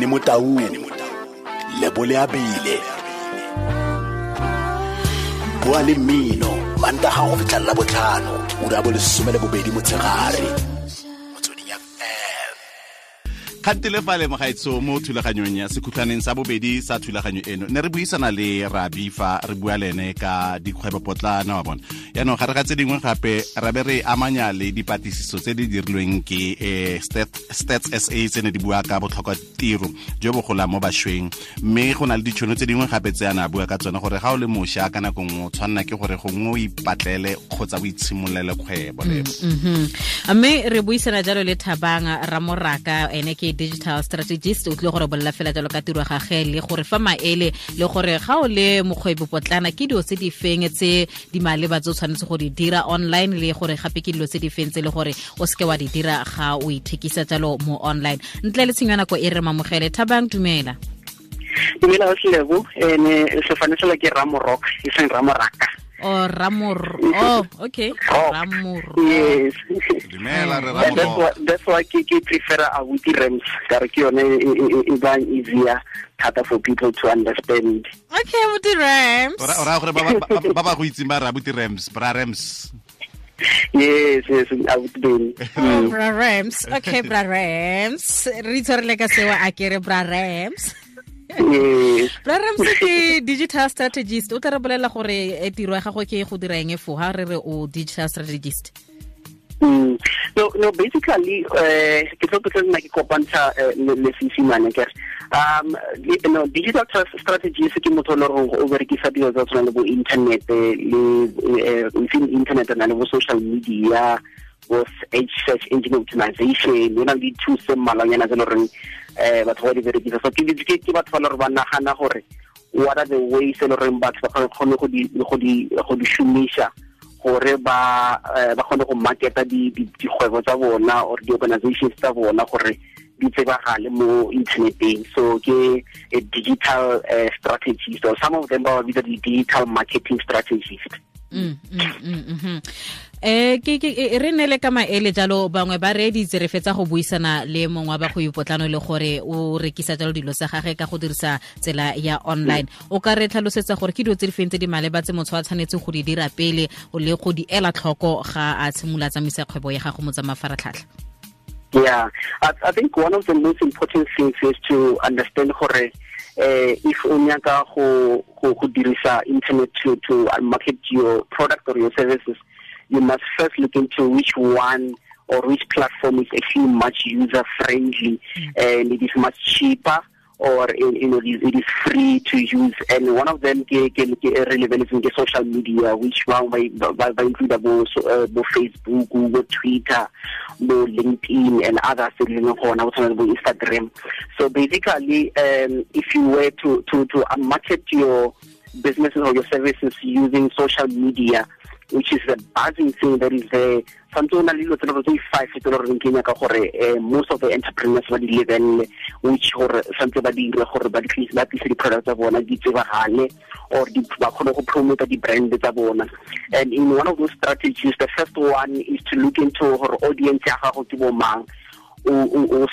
ene motaung lebole a bele bua le mmino mantaga go fitlhelela botlhano ura bo lesome le bobedi motshegare kgantele fa le mogaetso mo thulaganyong ya sekhutlhaneng sa bobedi sa thulaganyo eno. Ne re buisana le rabi fa re bua le ene ka dikgwebopotlana wa bona. Yaanong gare ga tse dingwe gape ra be re amanya le dipatlisiso tse di dirilweng ke um stats sa tse ne di bua ka botlhokwa tiro jo bogola mo bašweng. Mme go na le ditšhono tse dingwe gape tse yana bua ka tsone gore ga o le mošwa ka nako nngwe o tshwanela ke gore gongwe o ipatlele kgotsa o itshimolele kgwebo leo Mhm. mme re buisana jalo le thabang ramoraka ene ke digital strategist o tlile gore bolela fela jalo ka tiro gage le gore fa maele le gore ga o le mokgwebi potlana ke dilo tse di feng tse di maleba tse o tshwanetse go di dira online le gore gape ke dilo tse di feng tse le gore o seke wa di dira ga o ithekisa jalo mo online. Ntle le tshenyo nako e re mamogele thabang dumela. Dumela o selebo ene sefane sela ke ramorok e seng ramoraka Oh, o ramor oh okay oh. Rock. ramor yes. Dumela re That- that's why, that's why ke ke prefer abuti rams kare ke yone e- bang easier thata for people to understand. Okay buti rams o raya gore ba ba- ba- ba ba go itseng ba rabuti rams bra rams yes yes abuti ben Oh, bra Rams. Okay, bra Rams. Re itshwarele ka seo a ke re bra Rams. Yes ramse ke digital strategist. O tla re bolela gore e tiro ya gago ke go dira eng fo ha re re o digital strategist. Mm. No, no, basically, uh, ke tlo ke nna ke kopantsha eh, le seesimane ke um no digital tra- strategy se ke motho le gore o berekisa dilo tsa tshwana le bo internet eh, le eh, internet na le bo social media bo search engine optimization. Le na le di-tools tse mmalwanyana tse e um batho ba di berekisa. So ke batho ba le ba nagana gore what are the ways e le goreng batho ba kgone go di gore ba eh, ba kgone go marketa tsa bona or di-organizations tsa bona gore di tsebagale mo interneteng so ke a digital uh, strategist or some of them ba ba bitsa di-digital marketing strategist. Mm, mm, mm, mhm. Eh ke ke e- re nele ka maele jalo bangwe ba re ditse re fetsa go buisana le mongwe ba go ipotlano le gore o rekisa jalo dilo tsa gagwe ka go dirisa tsela ya online. O ka re tlhalosetsa gore ke dilo tse di feng tse di maleba tse motho a tshwanetse go di dira pele le go di ela tlhoko ga a tshimola tsamaisa kgwebo ya gago mo tsa Yeah, I, I think one of the most important things is to understand gore uh, if o nyaka go go dirisa internet to to market your product or your services, you must first look into which one or which platform is actually much user friendly and it is much cheaper or you know it is, free to use. And one of them ke ke relevant is social media which one by by, by include bo so, uh, bo Facebook bo Twitter bo LinkedIn and others tse di leng gona go tshwana bo Instagram. So basically um if you were to to to market your businesses or your services using social media which is the buzzing thing that is there santse o na le dilo tse gore eh, most of the entrepreneurs ba di lebelele which gore santse ba dire gore ba ba tlise tsebagale or ba promota di-brand tsa bona. And in one of those strategies the first one is to look into gore audience o o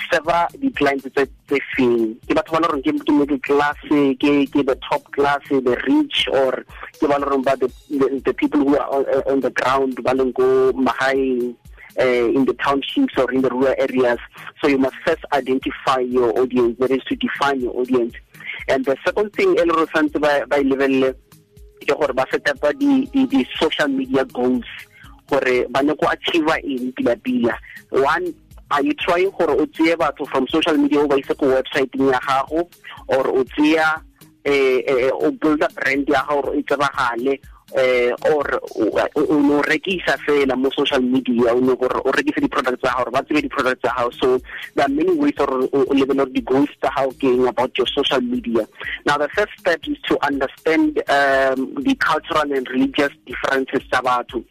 di-clients tse feng ke batho ba le goreng ke middle class ke the top class the rich or ke ba le goreng ba the, people who are on, on the ground ba leng ko magaeng uh, in the townships or in the rural areas. So you must first identify your audience, that is to define your audience. And the second thing, e le gore tshwanetse ba ba e lebelele ke social media goals gore ba go achieve eng pila-pila one are you trying gore o tseye batho from social media o ba ise ko websiteng ya gago or o tseya eh, o builda brand ya gago gore e tsebagale eh or o o no rekisa fela mo social media o no gore o rekisa di-products tsa gago ba tsebe di-products tsa gago. So there are many ways or o o lebele gore di-goals tsa gago ke eng about your social media. Now the first step is to understand um, the cultural and religious differences tsa batho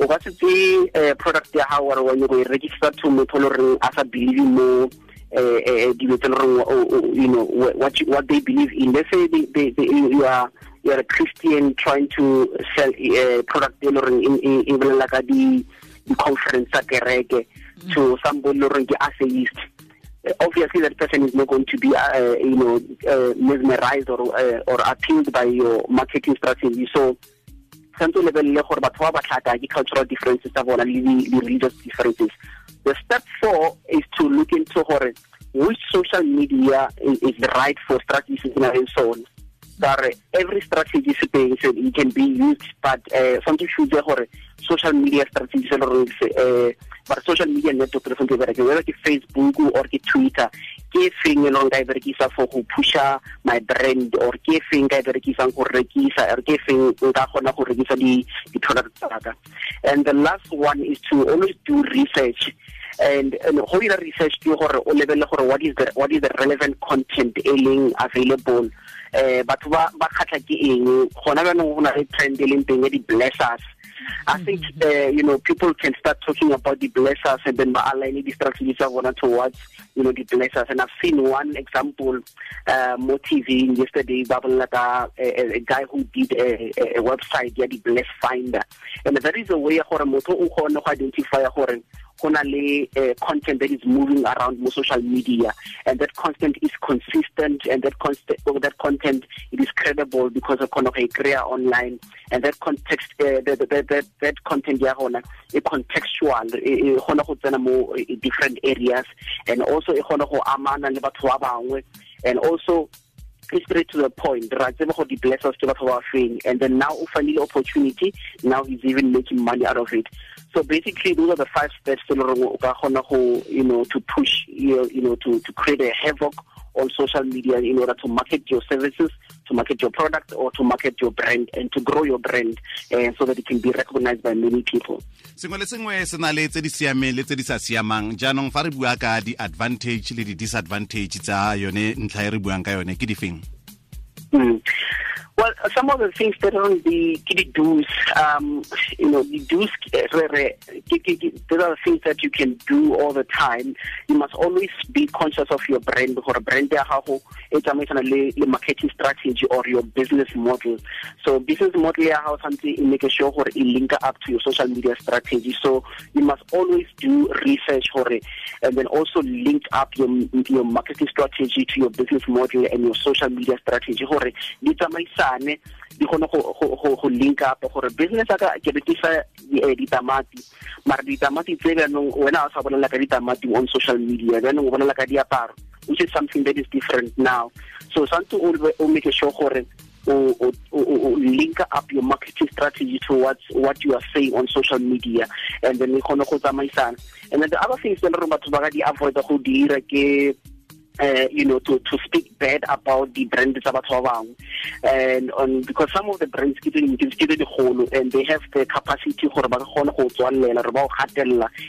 o ka se tseye eh, product ya gago gore wa nyako e rekisa to motho le goreng a sa believe mo eh, eh, dilo tse le goreng you know what you, what they believe in. Let's say they, they, they, you are you are a Christian trying to sell a product e le goreng e- bolela ka di di conference tsa kereke to somebody le goreng ke atheist. Obviously that person is not going to be uh, you know uh, mesmerized or uh, or appealed by your marketing strategy. So tshwanetse o lebelele gore batho ba ba tlhaka ke cultural differences tsa bona le religious differences. The step four is to look into gore which social media is, is right for strategies and so on that every strategy it can be used but uh, something should gore social media le uh, but social media network whether ke facebook or twitter ke feng e leng ka e berekisa for go pusha my brand or ke feng ka e berekisang go rekisa or ke feng nka kgona go rekisa di di products tsaka and the last one is to always do research and go dira research ke gore o lebelle gore what is the what is the relevant content e leng available. Eh batho ba khatla ke eng? Gona banong go na le trend e leng teng ya di blessers I think uh, you know people can start talking about the blessers and then align the strategies of towards you know the blessers. And I've seen one example uh, more TV yesterday. Like a, a, a guy who did a, a, website, yeah, the Bless Finder, and there is a way for a motor to identify gona le uh, content that is moving around mo social media. And that content is consistent and that constant that content it is credible because of kona create online. And that context uh, that, that, that, that content ya e contextual tsena mo different areas. And also amana and also straight to the point. Ra tsebe go di-bless us ke batho ba feng and then now o fanile opportunity. Now he's even making money out of it. So basically those are the five steps tse you know to push you know to to create a havoc on social media in order to market your services, to market your product, or to market your brand and to grow your brand uh, so that it can be recognized by many people. sengwe le sengwe se na le tse di siameng le tse di sa siamang jaanong fa re bua ka di-advantage le di-disadvantage tsa yone ntlha e re buang ka yone ke di feng mm. Well, some of the things that are on the the do's, um, you know, the do's, these are the things that you can do all the time. You must always be conscious of your brand, or brand le marketing strategy or your business model. So business model tshwanetse e make sure e link up to your social media strategy. So you must always do research gore and then also link up your your marketing strategy to your business model and your social media strategy gore di tsamaisane di kgone go link up gore business aka ke rekisa eh, ditamati. Mara ditamati tse bjanong wena a sa bolela ka ditamati on social media bjanong o bolela ka diaparo which is something that is different now. So santse o make sure gore o, o, o, link up your marketing strategy towards what you are saying on social media and then e kgone go tsamaisana. And then the other things that re batho ba ka di avoid go dira ke uh, you know, to, to speak bad about the batho ba and on because some of the brands tse ke tse digolo and they have the capacity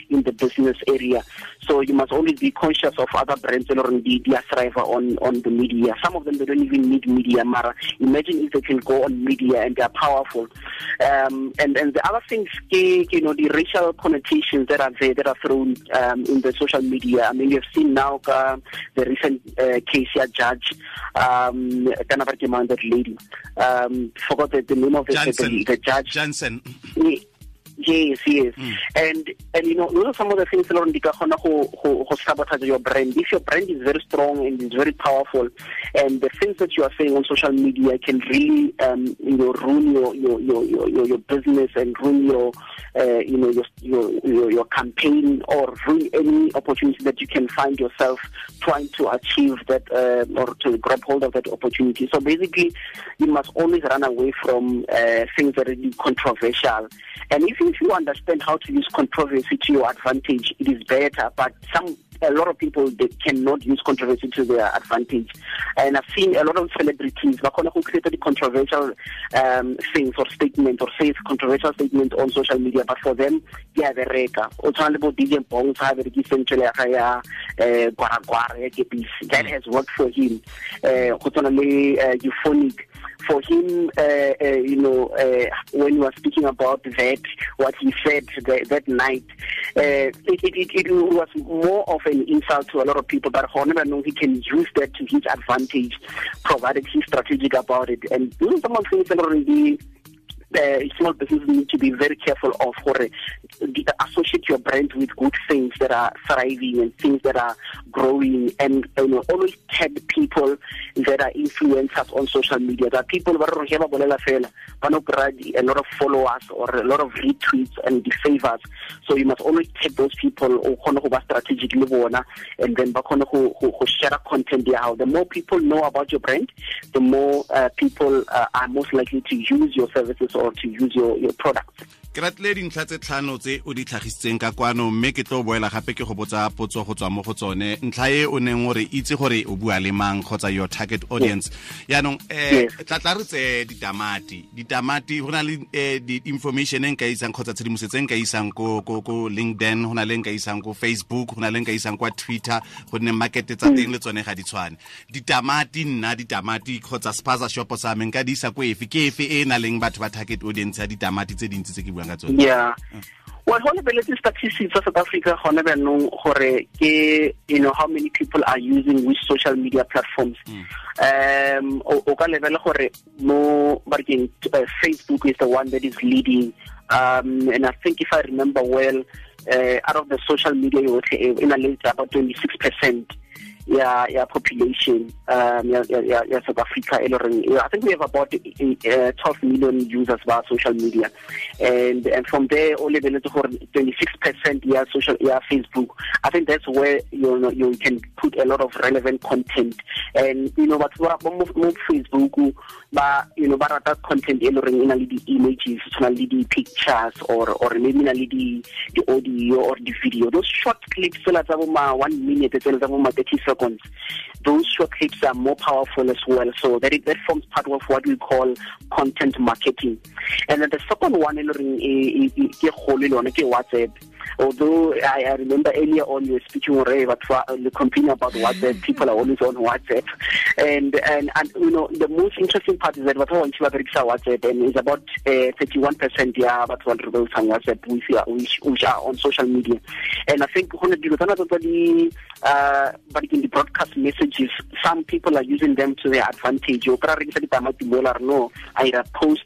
in the business area. So you must always be conscious of other brands thrive on on the media. Some of them they don't even need media mara imagine if they can go on media and they are powerful. Um, and and the other things you know the racial connotations that are there that are thrown um, in the social media. I mean you've seen now uh, the recent uh, case here, judge, um, that lady. Um, forgot the, the name of the, the, the judge. Jansen. Yes, yes. Mm. And and you know, those are some of the things that di ka kgona go go sabotage your brand. If your brand is very strong and is very powerful, and the things that you are saying on social media can really um, you know ruin your your your your, your business and ruin your uh, you know your, your your campaign or ruin any opportunity that you can find yourself trying to achieve that uh, or to grab hold of that opportunity. So basically, you must always run away from uh, things that are controversial. And if, if you understand how to use controversy to your advantage, it is better. But some a lot of people they cannot use controversy to their advantage. And I've seen a lot of celebrities who created controversial um, things or statements or say controversial statements on social media, but for them, they are the reka. O tshwana le bo DJ Bong sa berekiseng tsela ya ya eh That has worked for him. Eh, Euphonik for him, uh, uh, you know, uh, when he was speaking about that, what he said that, that night, uh, it, it, it, was more of an insult to a lot of people, but however, know he can use that to his advantage, provided he's strategic about it. And are some of things that already uh, small businesses need to be very careful of gore associate your brand with good things that are thriving and things that are growing. And you know always tag people that are influencers on social media. That people ba no a lot of followers or a lot of retweets and favors so you must always tag those people o khone go strategic and then share content how the more people know about your brand the more uh, people uh, are most likely to use your services or to use your your products ke ratile dintlha tse tlhano tse o di tlhagisitseng ka kwano mme ke tlo boela gape ke go botsa potso go tswa mo go tsone. Ntlha e o neng gore itse gore o bua le mang kgotsa your target audience. Yaanong um tlatla re tseye ditamati. Ditamati go na le um di-information e nka isang kgotsa tshedimosetso e nka isang ko linkedin go na le nka isang ko facebook go na le nka isang kwa twitter gonne markete tsa teng le tsone ga di tshwane. Ditamati nna ditamati kgotsa spaza shopo sa me nka di isa ko efe? Ke efe e e na leng batho ba target audience ya ditamati tse dintsi tse ke buang ka tsone. Yeah. Well go lebeletse statistics of south africa gone jaanong gore ke you know how many people are using which social media platforms. Mm. um o ka lebele gore mo barekeng uh, facebook is the one that is leading. Um and i think if i remember well uh, out of the social media yotlhe in a late about 26 percent ya ya population um ya ya ya South Africa e I think we have about uh, 12 million users via social media. And and from there only lebeletse gore 26% ya social ya Facebook I think that's where you know you can put a lot of relevant content. And you know but ba mo Facebook ba you know ba rata content e le reng ina images le di pictures or or maybe di di audio or the video those short clips tsela tsa bo ma 1 minute tsela tsa bo ma 30 seconds, those short clips are more powerful as well. So that, that forms part of what we call content marketing. And then the second one, is WhatsApp although I, I remember earlier on you were speaking already about complaining about WhatsApp, people are always on WhatsApp. And, and, and you know, the most interesting part is that what want to WhatsApp and it's about uh, 31% yeah, but what rebels on WhatsApp which, which, which are on social media. And I think look at the, uh, but in the broadcast messages, some people are using them to their advantage. You can register the no, I post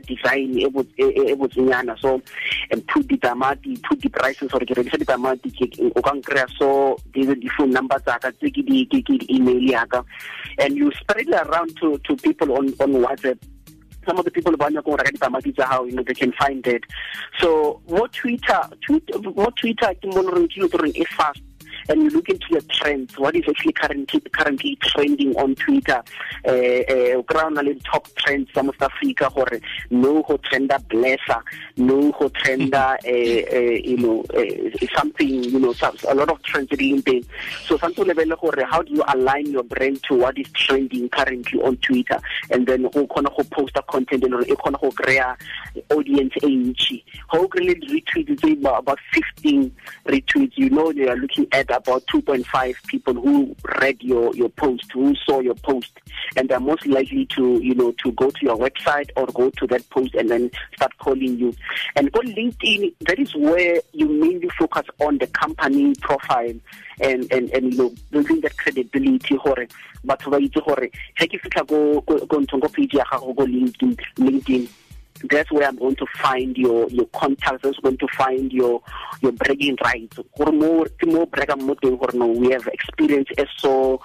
design, so, and put the tamati, put the prices or ke rekisa ditamati o ka nkry so di-phone number tsaka tse ke di-email yaka and you spread it around to, to people on, on whatsapp. Some of the people ba nyaka go reka ditamati tsa gago know they can find it. So mo twitter mo twitter ke mo loreng ke le e fast and you look into the trends, what is actually currently currently trending on Twitter, uh, uh, the top trends some of Africa, or no ho trenda blesser, no ho trenda, uh, uh, you know, uh, something, you know, a lot of trends in there. So something level how do you align your brand to what is trending currently on Twitter, and then who can ho post a content and who can ho create audience age. How can retweet about 15 retweets? You know, they are looking at about 2.5 people who read your, your post, who saw your post, and they're most likely to, you know, to go to your website or go to that post and then start calling you. And on LinkedIn, that is where you mainly focus on the company profile and and and you know building that credibility gore batho ba itse gore ga ke fitlha go go ntong go page ya gago go LinkedIn LinkedIn that's where I'm going to find your your contacts. That's going to find your your bragging rights. Gore mo ke mo brag no we have experience as so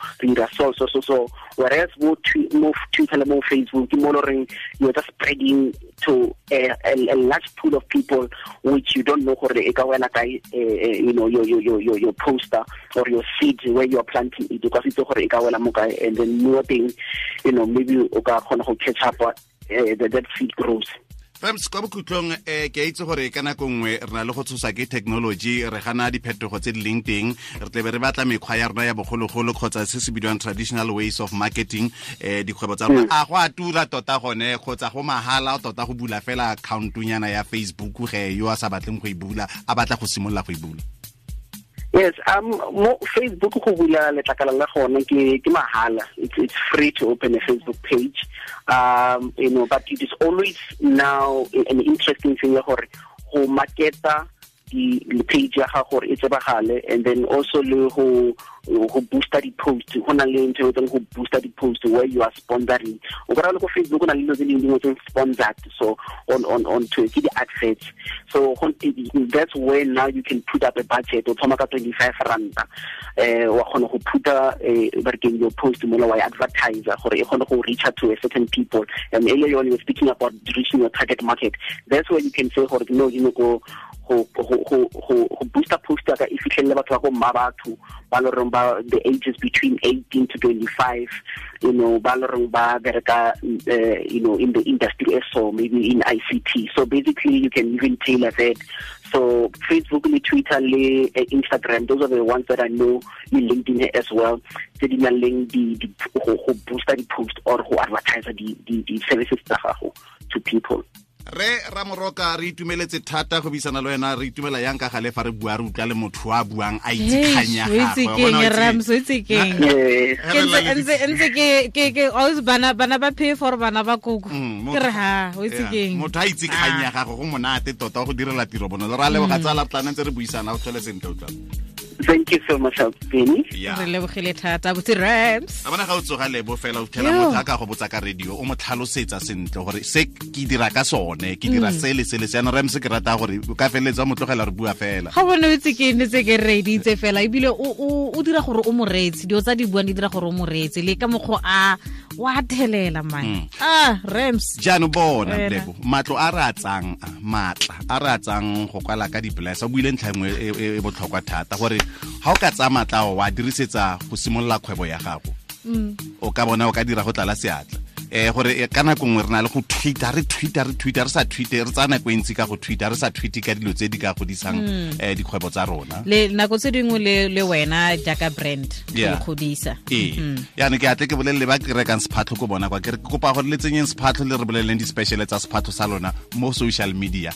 so so so so whereas mo mo Twitter mo Facebook ke mo loreng you're just spreading to a, a, a large pool of people which you don't know e ka wela kae you know your your your your poster or your seed where you are planting it because it's e mo kae and then more thing you know maybe ka kgona catch up uh, that, that seed grows fems kwa bokhutlong um ke a itse gore ka nako nngwe re na le go tshosa ke technology re gana diphetogo tse di leng teng re tlebe re batla mekgwa ya rona ya bogologolo kgotsa se se bidiwang traditional ways of marketing um dikgwebo tsa rona mm. a go a tura tota gone kgotsa go mahala tota go bula fela accountonyana ya facebook ge yo a sa batleng go e bula a batla go simolola go e bula Yes, um, mo Facebook go bula letlakala la ke ke mahala. It's it's free to open a Facebook page. Um, you know, but it is always now an interesting thing gore go marketa di page ya gago gore e tsebagale and then also le go go booster di-post. Go na le ntho e go booster di-post where you are sponsoring. O kry le ko facebook go na le dilo tse dingwe dingwe tseng sponsored so on on on to ke di-adverts. So go- that's where now you can put up a budget. O thoma ka 25 ranta eh wa kgona go phuta eh ba re your post mola wa advertiser gore e kgone go reach out to a certain people. And earlier on you speaking about reaching your target market. That's where you can say gore no you know go go booster poster ka e fitlhelele batho ba go mma batho ba le reng ba the ages between 18 to 25 you know ba le reng ba bereka uh, you know in the industry as so maybe in ICT so basically you can even tailor that. So Facebook le Twitter le uh, Instagram those are the ones that I know le LinkedIn as well tse di nang leng di go booster di post or go advertise di di services tsa gago to people re ramoroka re itumeletse thata go buisana le wena re itumela yang ka gale fa re bua re utlwa le motho a buang a itse kgang ya o itse gagwe. keng Bona o itse- rams o itse keng? Eh Ke ntse- ntse ntse ke ke ke always bana bana ba pay for bana ba koko Mm, ke re ha o itse Yeah. keng? Motho a itse kgang ya gago go monate tota go direla tiro bonolo. Re a leboga tsala plana ntse re buisana o tlhole sentle utlwa thank you so much re lebogile thata botse rams. A bona ga o tsoga lebo fela o thela motho a ka go botsa ka radio o mo tlhalosetsa sentle gore se ke dira ka sone ke dira sele sele. Se le rams rems ke rata gore o ka feleletsa mo tlogela re bua fela. Ga bone o ke ne tse ke reditse fela ebile o o- o dira gore o moreetsi dio tsa di buang di dira gore o moreetsi le ka mokgwa a wa thelela man. Ah rams. Jaanong bona lebo matlo a re a tsang a, maatla a re a tsang go kwala ka dipolasa o buile ntlha nngwe e- e e botlhokwa thata gore ga o ka tsaya matla o wa dirisetsa go simolola kgwebo ya gago. O ka bona o ka dira go tlala seatla. Eh gore eh, ka nako nngwe re na le go tweeta re tweeta re tweeta re sa twitter re tsaya nako e ntsi ka go tweeta re sa tweete ka dilo tse di ka godisang eh dikgwebo tsa rona. Le nako tse dingwe le le wena jaaka brand go godisa ee. Yaanong ke atle ke bolelele ba rekang sephatlho ko bona kwa ke re ke kopa gore le tsenyeng sephatlho le re boleleleng di-speciale tsa sephatlho sa lona mo social media